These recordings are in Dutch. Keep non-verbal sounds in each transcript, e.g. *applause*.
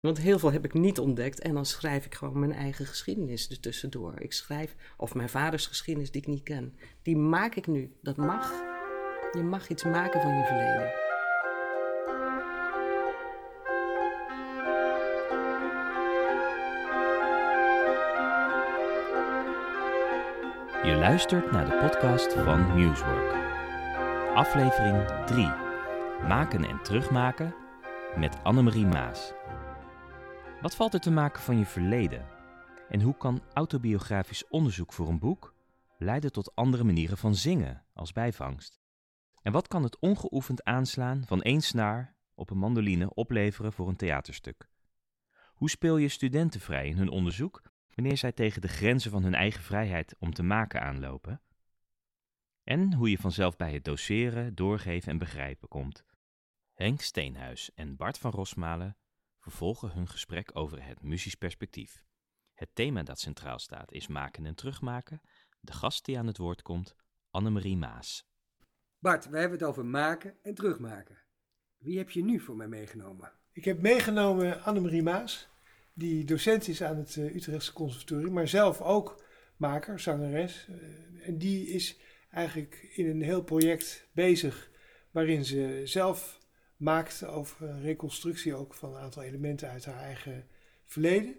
Want heel veel heb ik niet ontdekt en dan schrijf ik gewoon mijn eigen geschiedenis er tussendoor. Ik schrijf, of mijn vaders geschiedenis die ik niet ken, die maak ik nu. Dat mag. Je mag iets maken van je verleden. Je luistert naar de podcast van Newswork. Aflevering 3. Maken en terugmaken met Annemarie Maas. Wat valt er te maken van je verleden? En hoe kan autobiografisch onderzoek voor een boek leiden tot andere manieren van zingen als bijvangst? En wat kan het ongeoefend aanslaan van één snaar op een mandoline opleveren voor een theaterstuk? Hoe speel je studenten vrij in hun onderzoek wanneer zij tegen de grenzen van hun eigen vrijheid om te maken aanlopen? En hoe je vanzelf bij het doseren, doorgeven en begrijpen komt. Henk Steenhuis en Bart van Rosmalen vervolgen hun gesprek over het muzisch perspectief. Het thema dat centraal staat is maken en terugmaken. De gast die aan het woord komt, Annemarie Maas. Bart, we hebben het over maken en terugmaken. Wie heb je nu voor mij meegenomen? Ik heb meegenomen Annemarie Maas, die docent is aan het uh, Utrechtse Conservatorium, maar zelf ook maker, zangeres. Uh, en die is eigenlijk in een heel project bezig waarin ze zelf maakt over reconstructie ook van een aantal elementen uit haar eigen verleden.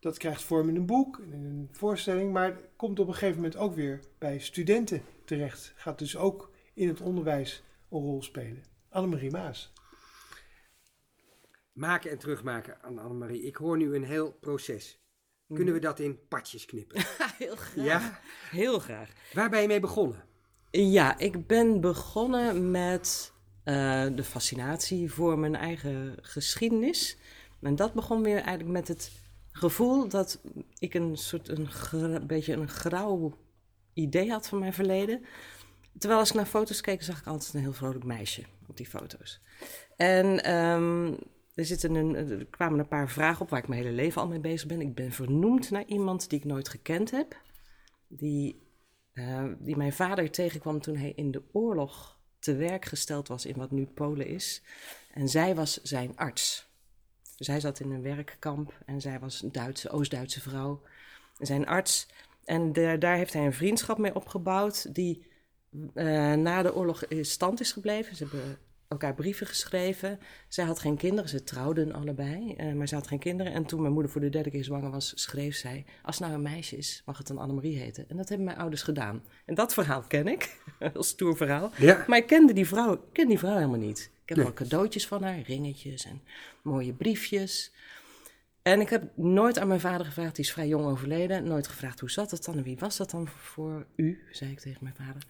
Dat krijgt vorm in een boek, in een voorstelling, maar komt op een gegeven moment ook weer bij studenten terecht. Gaat dus ook in het onderwijs een rol spelen. Annemarie Maas. Maken en terugmaken aan Annemarie. Ik hoor nu een heel proces. Kunnen we dat in partjes knippen? *laughs* Heel graag. Ja? Heel graag. Waar ben je mee begonnen? Ja, ik ben begonnen met uh, de fascinatie voor mijn eigen geschiedenis. En dat begon weer eigenlijk met het gevoel dat ik een soort een, beetje een grauw idee had van mijn verleden. Terwijl als ik naar foto's keek, zag ik altijd een heel vrolijk meisje op die foto's. En um, er, zitten een, kwamen een paar vragen op waar ik mijn hele leven al mee bezig ben. Ik ben vernoemd naar iemand die ik nooit gekend heb. Die, uh, die mijn vader tegenkwam toen hij in de oorlog te werk gesteld was in wat nu Polen is. En zij was zijn arts. Hij zat in een werkkamp en zij was een Duitse, Oost-Duitse vrouw. Zijn arts. En de, daar heeft hij een vriendschap mee opgebouwd die uh, na de oorlog in stand is gebleven. Ze hebben elkaar brieven geschreven. Zij had geen kinderen, ze trouwden allebei, uh, maar ze had geen kinderen. En toen mijn moeder voor de derde keer zwanger was, schreef zij: Als het nou een meisje is, mag het dan Annemarie heten. En dat hebben mijn ouders gedaan. En dat verhaal ken ik, *laughs* een stoer verhaal. Ja. Maar ik kende die vrouw, ik ken die vrouw helemaal niet. Ik heb nee. wel cadeautjes van haar, ringetjes en mooie briefjes. En ik heb nooit aan mijn vader gevraagd, die is vrij jong overleden. Nooit gevraagd hoe zat het dan en wie was dat dan voor u, zei ik tegen mijn vader.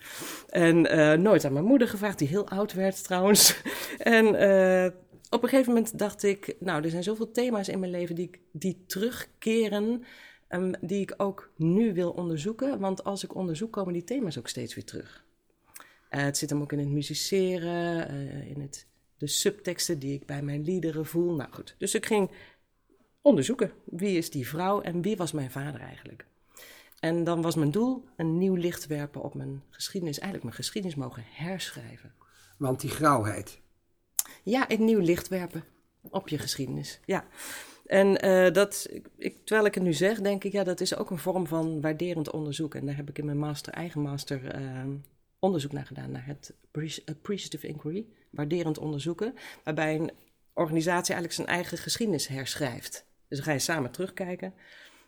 En uh, nooit aan mijn moeder gevraagd, die heel oud werd trouwens. *laughs* en uh, op een gegeven moment dacht ik, nou, er zijn zoveel thema's in mijn leven die, die terugkeren, um, die ik ook nu wil onderzoeken. Want als ik onderzoek, komen die thema's ook steeds weer terug. Uh, het zit hem ook in het musiceren, in het, de subteksten die ik bij mijn liederen voel. Nou goed, dus ik ging onderzoeken. Wie is die vrouw en wie was mijn vader eigenlijk? En dan was mijn doel een nieuw licht werpen op mijn geschiedenis. Eigenlijk mijn geschiedenis mogen herschrijven. Want die grauwheid. Ja, een nieuw licht werpen op je geschiedenis. Ja. En uh, dat, ik, terwijl ik het nu zeg, denk ik, ja, dat is ook een vorm van waarderend onderzoek. En daar heb ik in mijn master, eigen master, uh, onderzoek naar gedaan, naar het appreciative inquiry, waarderend onderzoeken, waarbij een organisatie eigenlijk zijn eigen geschiedenis herschrijft. Dus dan ga je samen terugkijken.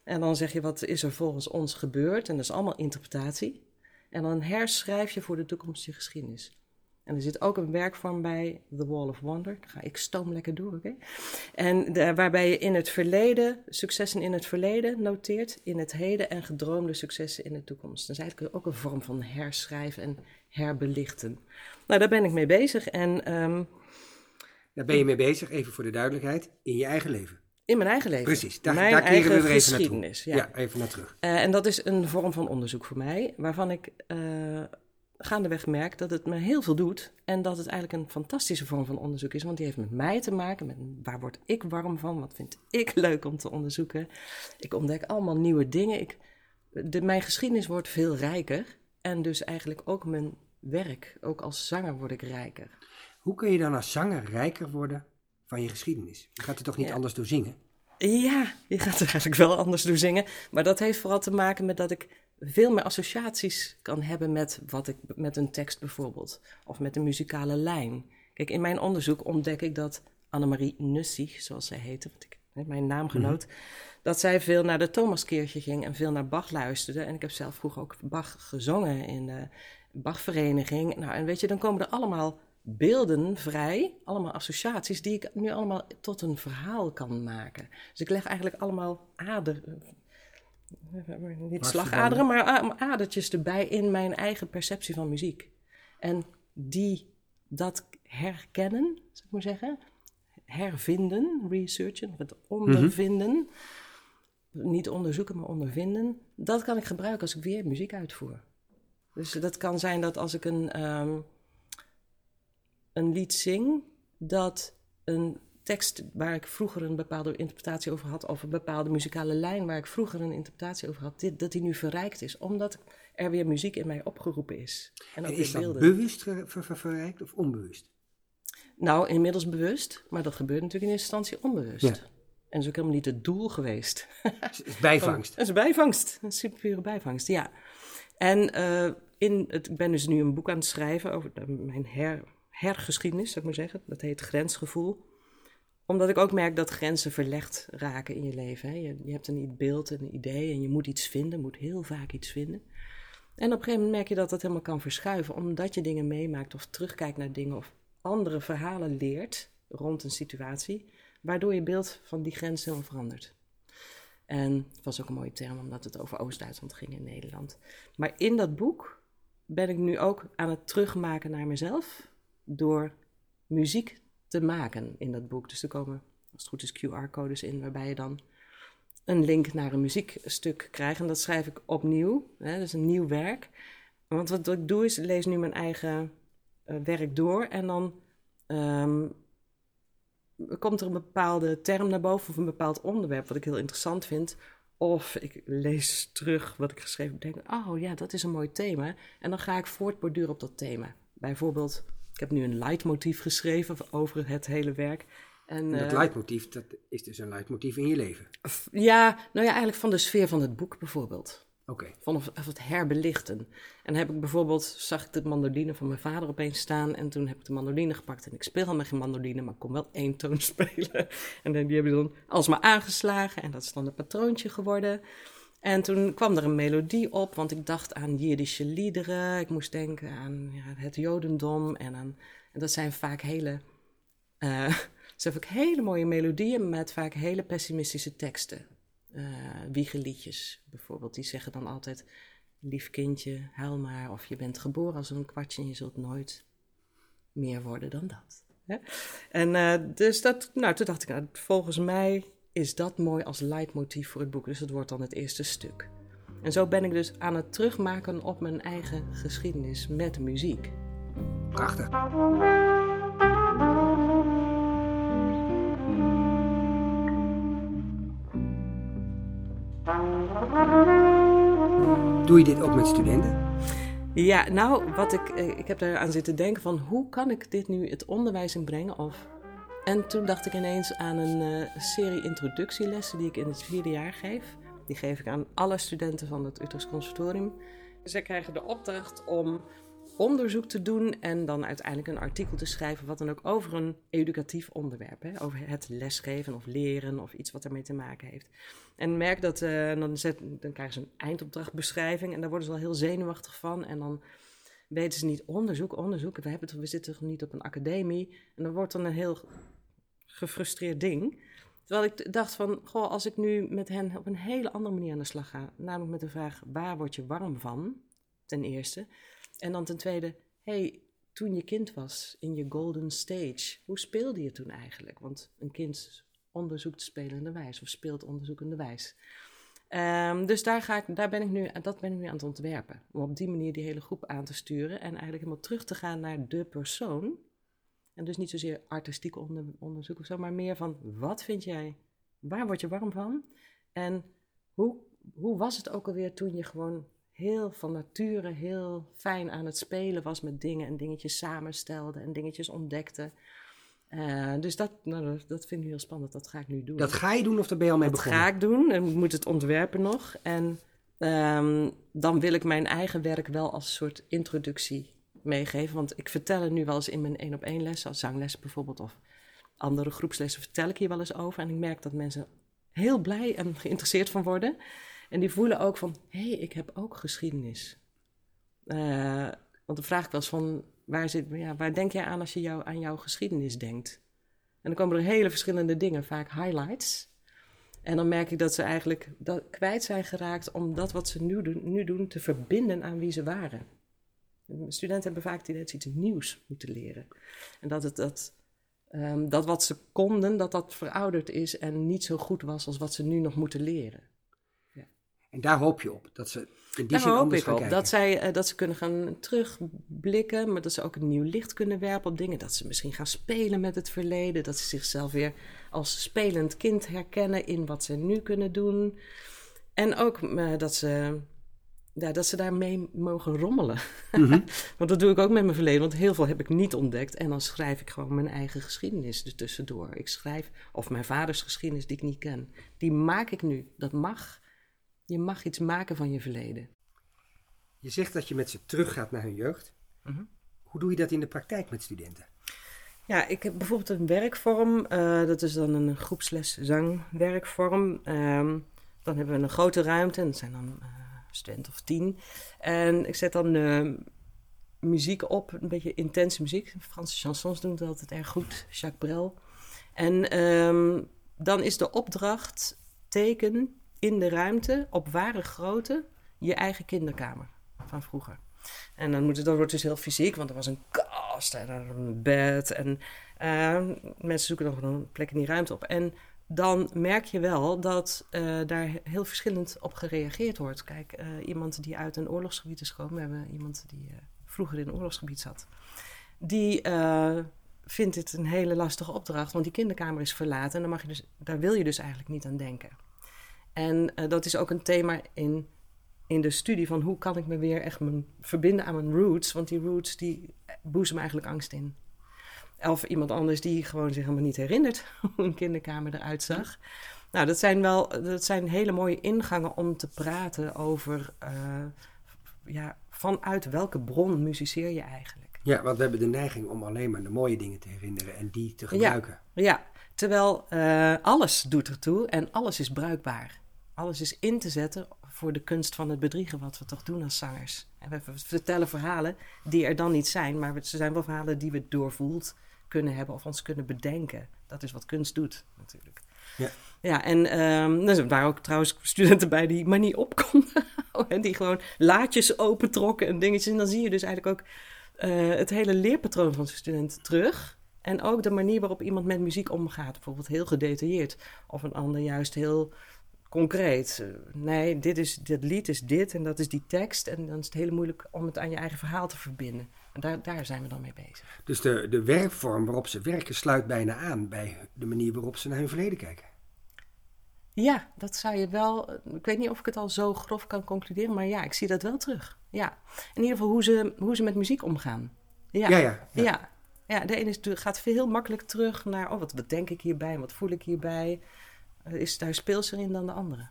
En dan zeg je wat is er volgens ons gebeurd. En dat is allemaal interpretatie. En dan herschrijf je voor de toekomst je geschiedenis. En er zit ook een werkvorm bij, The Wall of Wonder. Dan ga ik stoom lekker door, oké? En de, waarbij je in het verleden, successen in het verleden noteert, in het heden en gedroomde successen in de toekomst. Dat is eigenlijk ook een vorm van herschrijven en herbelichten. Nou, daar ben ik mee bezig. En, um, daar ben je mee bezig, even voor de duidelijkheid, in je eigen leven. In mijn eigen leven. Precies, daar, mijn daar keren eigen we weer even geschiedenis. naartoe. Ja. ja, even naar terug. Uh, en dat is een vorm van onderzoek voor mij, waarvan ik uh, gaandeweg merk dat het me heel veel doet. En dat het eigenlijk een fantastische vorm van onderzoek is, want die heeft met mij te maken. Met waar word ik warm van? Wat vind ik *laughs* leuk om te onderzoeken? Ik ontdek allemaal nieuwe dingen. Ik, de, mijn geschiedenis wordt veel rijker. En dus eigenlijk ook mijn werk. Ook als zanger word ik rijker. Hoe kun je dan als zanger rijker worden van je geschiedenis. Je gaat er toch niet Ja. anders door zingen? Ja, je gaat er eigenlijk wel anders door zingen. Maar dat heeft vooral te maken met dat ik veel meer associaties kan hebben met, wat ik, met een tekst bijvoorbeeld. Of met een muzikale lijn. Kijk, in mijn onderzoek ontdek ik dat Annemarie Nussig, zoals zij heette, want ik, mijn naamgenoot, dat zij veel naar de Thomaskerkje ging en veel naar Bach luisterde. En ik heb zelf vroeger ook Bach gezongen in de Bachvereniging. Nou, en weet je, dan komen er allemaal beelden vrij, allemaal associaties, die ik nu allemaal tot een verhaal kan maken. Dus ik leg eigenlijk allemaal ader, niet slagaderen, maar a- adertjes erbij in mijn eigen perceptie van muziek. En die dat herkennen, zou ik maar zeggen, hervinden, researchen, of het ondervinden, niet onderzoeken, maar ondervinden, dat kan ik gebruiken als ik weer muziek uitvoer. Dus dat kan zijn dat als ik een, ehm, een lied zing, dat een tekst waar ik vroeger een bepaalde interpretatie over had, of een bepaalde muzikale lijn waar ik vroeger een interpretatie over had, dit, dat die nu verrijkt is, omdat er weer muziek in mij opgeroepen is. En ook En weer is dat bewust ver- ver- ver- verrijkt of onbewust? Nou, inmiddels bewust, maar dat gebeurt natuurlijk in eerste instantie onbewust. Ja. En dat is ook helemaal niet het doel geweest. Het is bijvangst. *laughs* Dat is een bijvangst, een superpure bijvangst, ja. En eh, in het, ik ben dus nu een boek aan het schrijven over de- mijn her, hergeschiedenis, zou ik maar zeggen. Dat heet Grensgevoel. Omdat ik ook merk dat grenzen verlegd raken in je leven. Hè. Je, je hebt een beeld, een idee en je moet iets vinden, moet heel vaak iets vinden. En op een gegeven moment merk je dat dat helemaal kan verschuiven, omdat je dingen meemaakt of terugkijkt naar dingen of andere verhalen leert rond een situatie, waardoor je beeld van die grens helemaal verandert. En het was ook een mooie term omdat het over Oost-Duitsland ging in Nederland. Maar in dat boek ben ik nu ook aan het terugmaken naar mezelf door muziek te maken in dat boek. Dus er komen, als het goed is, QR-codes in waarbij je dan een link naar een muziekstuk krijgt. En dat schrijf ik opnieuw, hè, dus een nieuw werk. Want wat ik doe is, lees nu mijn eigen eh, werk door en dan ehm, komt er een bepaalde term naar boven of een bepaald onderwerp wat ik heel interessant vind. Of ik lees terug wat ik geschreven heb en denk, oh ja, dat is een mooi thema. En dan ga ik voortborduren op dat thema. Bijvoorbeeld, ik heb nu een leidmotief geschreven over het hele werk. En, dat eh, leidmotief, dat is dus een leidmotief in je leven. ja, nou ja, eigenlijk van de sfeer van het boek bijvoorbeeld. Oké. Van of, of het herbelichten. En dan heb ik bijvoorbeeld, zag ik de mandoline van mijn vader opeens staan. En toen heb ik de mandoline gepakt. En ik speel helemaal geen mandoline, maar ik kon wel één toon *laughs* spelen. En die hebben dan alsmaar aangeslagen. En dat is dan een patroontje geworden. En toen kwam er een melodie op, want ik dacht aan Jiddische liederen. Ik moest denken aan ja, het Jodendom. En, aan, en dat zijn vaak hele, eh, *laughs* dat zijn hele mooie melodieën met vaak hele pessimistische teksten eh wiegeliedjes bijvoorbeeld. Die zeggen dan altijd, lief kindje, huil maar. Of je bent geboren als een kwartje en je zult nooit meer worden dan dat. En eh, dus dat, nou, toen dacht ik, nou, volgens mij is dat mooi als leidmotief voor het boek. Dus dat wordt dan het eerste stuk. En zo ben ik dus aan het terugmaken op mijn eigen geschiedenis met muziek. Prachtig. Doe je dit ook met studenten? Ja, nou, wat ik, eh, ik heb daar aan zitten denken van hoe kan ik dit nu het onderwijs inbrengen? Of... En toen dacht ik ineens aan een eh, serie introductielessen die ik in het vierde jaar geef. Die geef ik aan alle studenten van het Utrechts Conservatorium. Zij krijgen de opdracht om onderzoek te doen en dan uiteindelijk een artikel te schrijven, wat dan ook over een educatief onderwerp, hè? over het lesgeven of leren of iets wat ermee te maken heeft. En merk dat, eh, dan, dan krijgen ze een eindopdrachtbeschrijving en daar worden ze wel heel zenuwachtig van. En dan weten ze niet onderzoek, onderzoek. We, hebben we zitten toch niet op een academie. En dan wordt dan een heel gefrustreerd ding. Terwijl ik dacht van, goh, als ik nu met hen op een hele andere manier aan de slag ga. Namelijk met de vraag, waar word je warm van? Ten eerste. En dan ten tweede, hey, toen je kind was in je golden stage, hoe speelde je toen eigenlijk? Want een kind onderzoekt spelende wijs of speelt onderzoekende wijs. Ehm, dus daar, ga ik, daar ben ik nu, dat ben ik nu aan het ontwerpen. Om op die manier die hele groep aan te sturen en eigenlijk helemaal terug te gaan naar de persoon. En dus niet zozeer artistiek onder, onderzoek of zo, maar meer van wat vind jij, waar word je warm van? En hoe, hoe was het ook alweer toen je gewoon heel van nature heel fijn aan het spelen was met dingen en dingetjes samenstelde en dingetjes ontdekte. Eh, dus dat, nou, dat, dat vind ik heel spannend. Dat ga ik nu doen. Dat ga je doen of daar ben je al mee Dat begonnen? ga ik doen en ik moet het ontwerpen nog. En ehm, dan wil ik mijn eigen werk wel als soort introductie meegeven. Want ik vertel er nu wel eens in mijn één op één les, als zangles bijvoorbeeld, of andere groepslessen, vertel ik hier wel eens over. En ik merk dat mensen heel blij en *laughs* geïnteresseerd van worden. En die voelen ook van, hé, hey, ik heb ook geschiedenis. Eh, want dan vraag ik wel eens van, waar, zit, waar denk jij aan als je aan jouw geschiedenis denkt? En dan komen er hele verschillende dingen, vaak highlights. En dan merk ik dat ze eigenlijk dat, kwijt zijn geraakt om dat wat ze nu doen, nu doen te verbinden aan wie ze waren. Studenten hebben vaak het idee iets nieuws moeten leren. En dat, het, dat, um, dat wat ze konden, dat dat verouderd is en niet zo goed was als wat ze nu nog moeten leren. En daar hoop je op, dat ze in die Daar zin hoop ik op. kijken. Dat, zij, uh, dat ze kunnen gaan terugblikken, maar dat ze ook een nieuw licht kunnen werpen op dingen. Dat ze misschien gaan spelen met het verleden. Dat ze zichzelf weer als spelend kind herkennen in wat ze nu kunnen doen. En ook uh, dat, ze, ja, dat ze daarmee mogen rommelen. Mm -hmm. *laughs* want dat doe ik ook met mijn verleden, want heel veel heb ik niet ontdekt. En dan schrijf ik gewoon mijn eigen geschiedenis er tussendoor. Ik schrijf, of mijn vaders geschiedenis die ik niet ken. Die maak ik nu. Dat mag. Je mag iets maken van je verleden. Je zegt dat je met ze teruggaat naar hun jeugd. Mm -hmm. Hoe doe je dat in de praktijk met studenten? Ja, ik heb bijvoorbeeld een werkvorm. Uh, dat is dan een groepsles zangwerkvorm. Um, dan hebben we een grote ruimte. En dat zijn dan uh, studenten of tien. En ik zet dan uh, muziek op. Een beetje intense muziek. Franse chansons doen het altijd erg goed. Jacques Brel. En um, dan is de opdracht teken in de ruimte op ware grootte je eigen kinderkamer van vroeger. En dan moet het, dat wordt dus heel fysiek, want er was een kast en een bed. En uh, mensen zoeken gewoon een plek in die ruimte op. En dan merk je wel dat uh, daar heel verschillend op gereageerd wordt. Kijk, uh, iemand die uit een oorlogsgebied is gekomen, we hebben iemand die uh, vroeger in een oorlogsgebied zat, die vindt het een hele lastige opdracht, want die kinderkamer is verlaten en dan mag je dus, daar wil je dus eigenlijk niet aan denken. En uh, dat is ook een thema in, in de studie van hoe kan ik me weer echt mijn, verbinden aan mijn roots. Want die roots die boezemen eigenlijk angst in. Of iemand anders die gewoon zich helemaal niet herinnert *laughs* hoe een kinderkamer eruit zag. Nou, dat zijn wel dat zijn hele mooie ingangen om te praten over uh, ja, vanuit welke bron muziceer je eigenlijk. Ja, want we hebben de neiging om alleen maar de mooie dingen te herinneren en die te gebruiken. Ja, ja. terwijl uh, alles doet ertoe en alles is bruikbaar. Alles is in te zetten voor de kunst van het bedriegen, wat we toch doen als zangers. En we vertellen verhalen die er dan niet zijn, maar ze zijn wel verhalen die we doorvoeld kunnen hebben of ons kunnen bedenken. Dat is wat kunst doet, natuurlijk. Ja, ja en um, er waren ook trouwens studenten bij die maar niet op konden. en *laughs* die gewoon laadjes opentrokken en dingetjes. En dan zie je dus eigenlijk ook uh, het hele leerpatroon van de studenten terug. En ook de manier waarop iemand met muziek omgaat. Bijvoorbeeld heel gedetailleerd. Of een ander juist heel concreet. Nee, dit, is, dit lied is dit en dat is die tekst. En dan is het heel moeilijk om het aan je eigen verhaal te verbinden. En daar, daar zijn we dan mee bezig. Dus de, de werkvorm waarop ze werken sluit bijna aan bij de manier waarop ze naar hun verleden kijken. Ja, dat zou je wel. Ik weet niet of ik het al zo grof kan concluderen, maar ja, ik zie dat wel terug. Ja. In ieder geval hoe ze, hoe ze met muziek omgaan. Ja, ja. ja, ja. ja. ja de ene is, gaat veel makkelijk terug naar, oh, wat, wat denk ik hierbij en wat voel ik hierbij. Is daar speelser in dan de andere.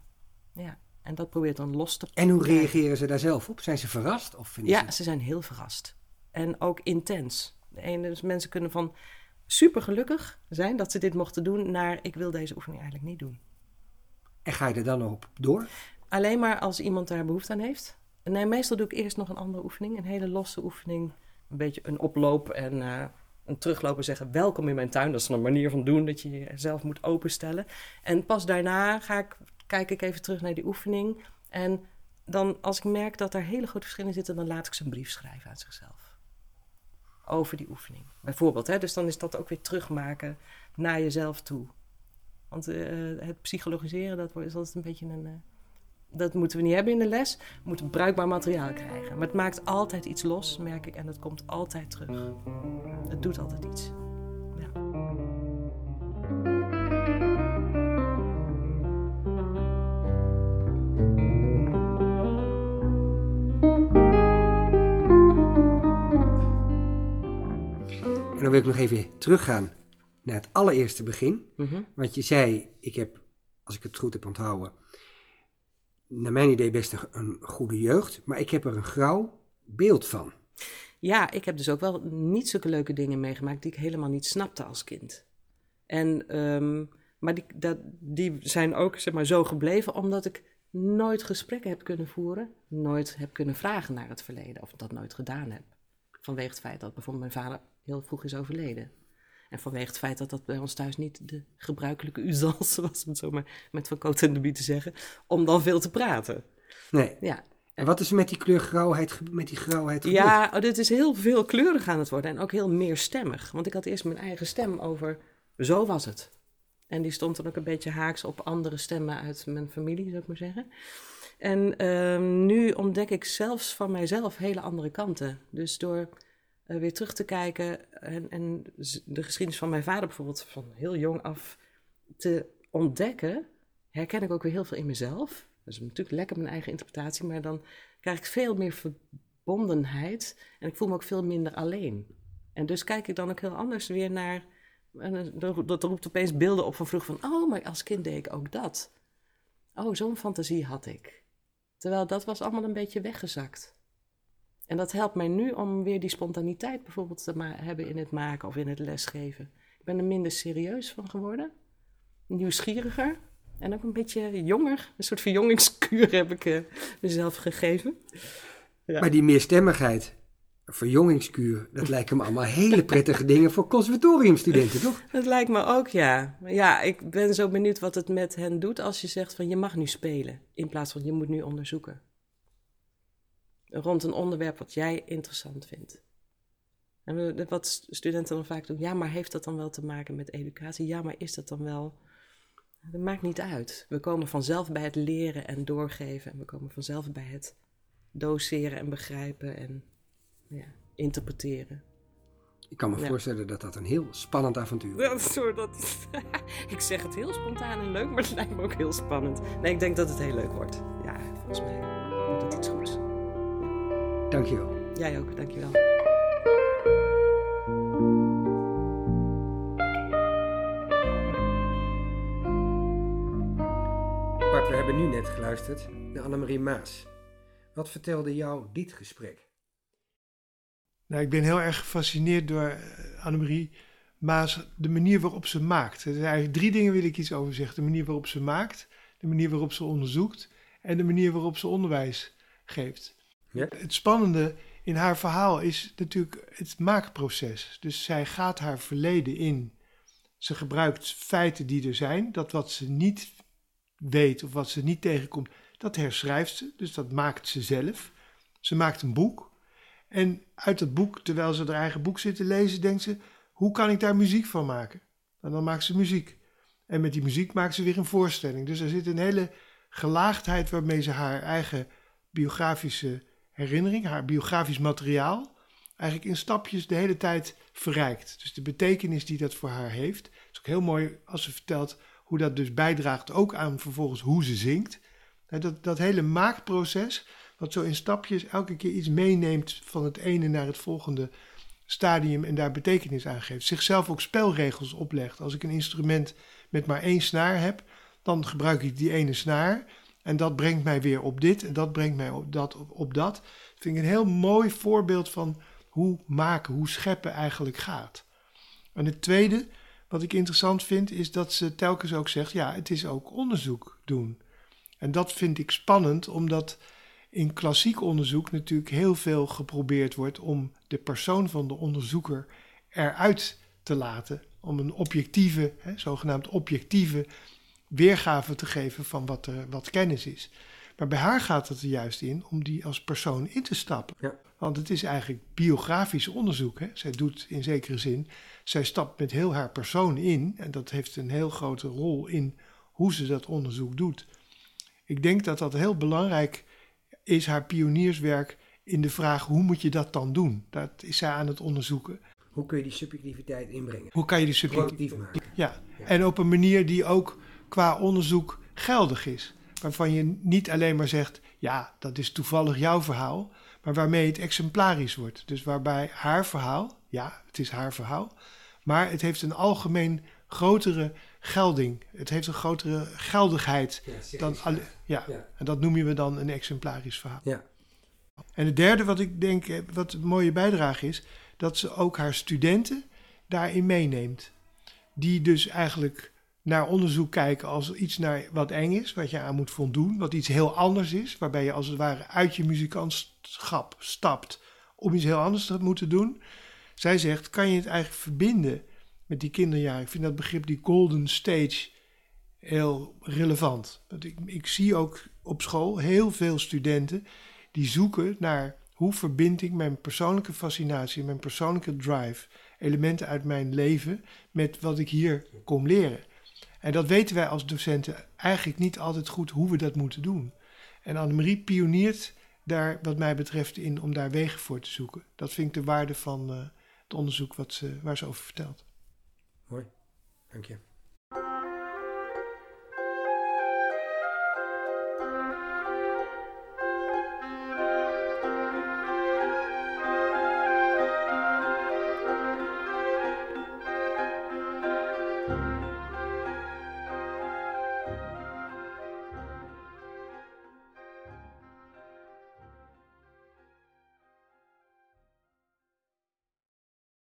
Ja, en dat probeert dan los te En hoe reageren ze daar zelf op? Zijn ze verrast? Of vinden ja, ze... ze zijn heel verrast. En ook intens. De ene, dus mensen kunnen van super gelukkig zijn dat ze dit mochten doen, naar ik wil deze oefening eigenlijk niet doen. En ga je er dan op door? Alleen maar als iemand daar behoefte aan heeft. Nee, meestal doe ik eerst nog een andere oefening, een hele losse oefening. Een beetje een oploop en uh, teruglopen zeggen welkom in mijn tuin. Dat is een manier van doen dat je jezelf moet openstellen. En pas daarna ga ik, kijk ik even terug naar die oefening. En dan als ik merk dat er hele grote verschillen zitten, dan laat ik ze een brief schrijven aan zichzelf. Over die oefening. Bijvoorbeeld, hè? dus dan is dat ook weer terugmaken naar jezelf toe. Want uh, het psychologiseren, dat is altijd een beetje een... Uh, dat moeten we niet hebben in de les. We moeten bruikbaar materiaal krijgen. Maar het maakt altijd iets los, merk ik. En het komt altijd terug. Het doet altijd iets. Ja. En dan wil ik nog even teruggaan naar het allereerste begin. Mhm. Want je zei, ik heb, als ik het goed heb onthouden, naar mijn idee best een, goede jeugd, maar ik heb er een grauw beeld van. Ja, ik heb dus ook wel niet zulke leuke dingen meegemaakt die ik helemaal niet snapte als kind. En, ehm, maar die, dat, die zijn ook zeg maar, zo gebleven omdat ik nooit gesprekken heb kunnen voeren, nooit heb kunnen vragen naar het verleden of dat nooit gedaan heb. Vanwege het feit dat bijvoorbeeld mijn vader heel vroeg is overleden. En vanwege het feit dat dat bij ons thuis niet de gebruikelijke usance *laughs* was, om het zo maar met Van Cote en de Bie te zeggen, om dan veel te praten. Nee. Ja, En wat is er met die kleur grauwheid, ge- met die grauwheid gebeurd? Ja, oh, dit is heel veel kleurig aan het worden en ook heel meerstemmig. Want ik had eerst mijn eigen stem over, zo was het. En die stond dan ook een beetje haaks op andere stemmen uit mijn familie, zou ik maar zeggen. En ehm, nu ontdek ik zelfs van mijzelf hele andere kanten. Dus door eh, weer terug te kijken en, en de geschiedenis van mijn vader bijvoorbeeld van heel jong af te ontdekken, herken ik ook weer heel veel in mezelf. Dat is natuurlijk lekker mijn eigen interpretatie, maar dan krijg ik veel meer verbondenheid en ik voel me ook veel minder alleen. En dus kijk ik dan ook heel anders weer naar. En eh, dat roept opeens beelden op van vroeger van, oh, maar als kind deed ik ook dat. Oh, zo'n fantasie had ik. Terwijl dat was allemaal een beetje weggezakt. En dat helpt mij nu om weer die spontaniteit bijvoorbeeld te hebben in het maken of in het lesgeven. Ik ben er minder serieus van geworden, nieuwsgieriger en ook een beetje jonger. Een soort verjongingskuur heb ik eh, mezelf gegeven. Ja. Maar die meerstemmigheid, verjongingskuur, dat *laughs* lijken me allemaal hele prettige dingen voor conservatoriumstudenten, toch? Dat lijkt me ook, ja. Maar ja, ik ben zo benieuwd wat het met hen doet als je zegt van je mag nu spelen, in plaats van je moet nu onderzoeken. Rond een onderwerp wat jij interessant vindt. En wat st- studenten dan vaak doen, ja, maar heeft dat dan wel te maken met educatie? Ja, maar is dat dan wel... Dat maakt niet uit. We komen vanzelf bij het leren en doorgeven. En we komen vanzelf bij het doseren en begrijpen en ja, interpreteren. Ik kan me Ja. voorstellen dat dat een heel spannend avontuur is. Dat. *laughs* ik zeg het heel spontaan en leuk, maar het lijkt me ook heel spannend. Nee, ik denk dat het heel leuk wordt. Ja, volgens mij wordt het iets goeds. Dankjewel. Jij ook, dankjewel. Bart, we hebben nu net geluisterd naar Annemarie Maas. Wat vertelde jou dit gesprek? Nou, ik ben heel erg gefascineerd door eh, Annemarie Maas, de manier waarop ze maakt. Er zijn eigenlijk drie dingen wil ik iets over zeggen. De manier waarop ze maakt, de manier waarop ze onderzoekt en de manier waarop ze onderwijs geeft. Ja. Het spannende in haar verhaal is natuurlijk het maakproces. Dus zij gaat haar verleden in. Ze gebruikt feiten die er zijn. Dat wat ze niet weet of wat ze niet tegenkomt, dat herschrijft ze. Dus dat maakt ze zelf. Ze maakt een boek. En uit dat boek, terwijl ze haar eigen boek zit te lezen, denkt ze: hoe kan ik daar muziek van maken? En dan maakt ze muziek. En met die muziek maakt ze weer een voorstelling. Dus er zit een hele gelaagdheid waarmee ze haar eigen biografische herinnering, haar biografisch materiaal, eigenlijk in stapjes de hele tijd verrijkt. Dus de betekenis die dat voor haar heeft. Het is ook heel mooi als ze vertelt hoe dat dus bijdraagt ook aan vervolgens hoe ze zingt. Dat, dat hele maakproces, wat zo in stapjes elke keer iets meeneemt van het ene naar het volgende stadium en daar betekenis aan geeft. Zichzelf ook spelregels oplegt. Als ik een instrument met maar één snaar heb, dan gebruik ik die ene snaar. En dat brengt mij weer op dit en dat brengt mij op dat. Op. Dat vind ik een heel mooi voorbeeld van hoe maken, hoe scheppen eigenlijk gaat. En het tweede, wat ik interessant vind, is dat ze telkens ook zegt: ja, het is ook onderzoek doen. En dat vind ik spannend, omdat in klassiek onderzoek natuurlijk heel veel geprobeerd wordt om de persoon van de onderzoeker eruit te laten. Om een objectieve, hè, zogenaamd objectieve weergave te geven van wat, er, wat kennis is. Maar bij haar gaat het er juist in om die als persoon in te stappen. Ja. Want het is eigenlijk biografisch onderzoek. Hè? Zij doet in zekere zin, zij stapt met heel haar persoon in. En dat heeft een heel grote rol in hoe ze dat onderzoek doet. Ik denk dat dat heel belangrijk is, haar pionierswerk, in de vraag hoe moet je dat dan doen? Dat is zij aan het onderzoeken. Hoe kun je die subjectiviteit inbrengen? Hoe kan je die subjectief... Maken. Ja, en op een manier die ook qua onderzoek geldig is. Waarvan je niet alleen maar zegt, ja, dat is toevallig jouw verhaal, maar waarmee het exemplarisch wordt. Dus waarbij haar verhaal, ja, het is haar verhaal, Maar het heeft een algemeen grotere gelding. Het heeft een grotere geldigheid dan ja. Ja. En dat noemen we dan een exemplarisch verhaal. Ja. En het derde wat ik denk, eh, wat een mooie bijdrage is, dat ze ook haar studenten daarin meeneemt. Die dus eigenlijk naar onderzoek kijken als iets naar wat eng is, wat je aan moet voldoen, wat iets heel anders is, waarbij je als het ware uit je muzikantschap stapt om iets heel anders te moeten doen. Zij zegt, kan je het eigenlijk verbinden met die kinderjaren? Ik vind dat begrip die golden stage heel relevant. Want ik, ik zie ook op school heel veel studenten die zoeken naar hoe verbind ik mijn persoonlijke fascinatie, mijn persoonlijke drive, elementen uit mijn leven met wat ik hier kom leren. En dat weten wij als docenten eigenlijk niet altijd goed hoe we dat moeten doen. En Annemarie pioniert daar, wat mij betreft, in om daar wegen voor te zoeken. Dat vind ik de waarde van eh, het onderzoek wat ze, waar ze over vertelt. Mooi. Dank je.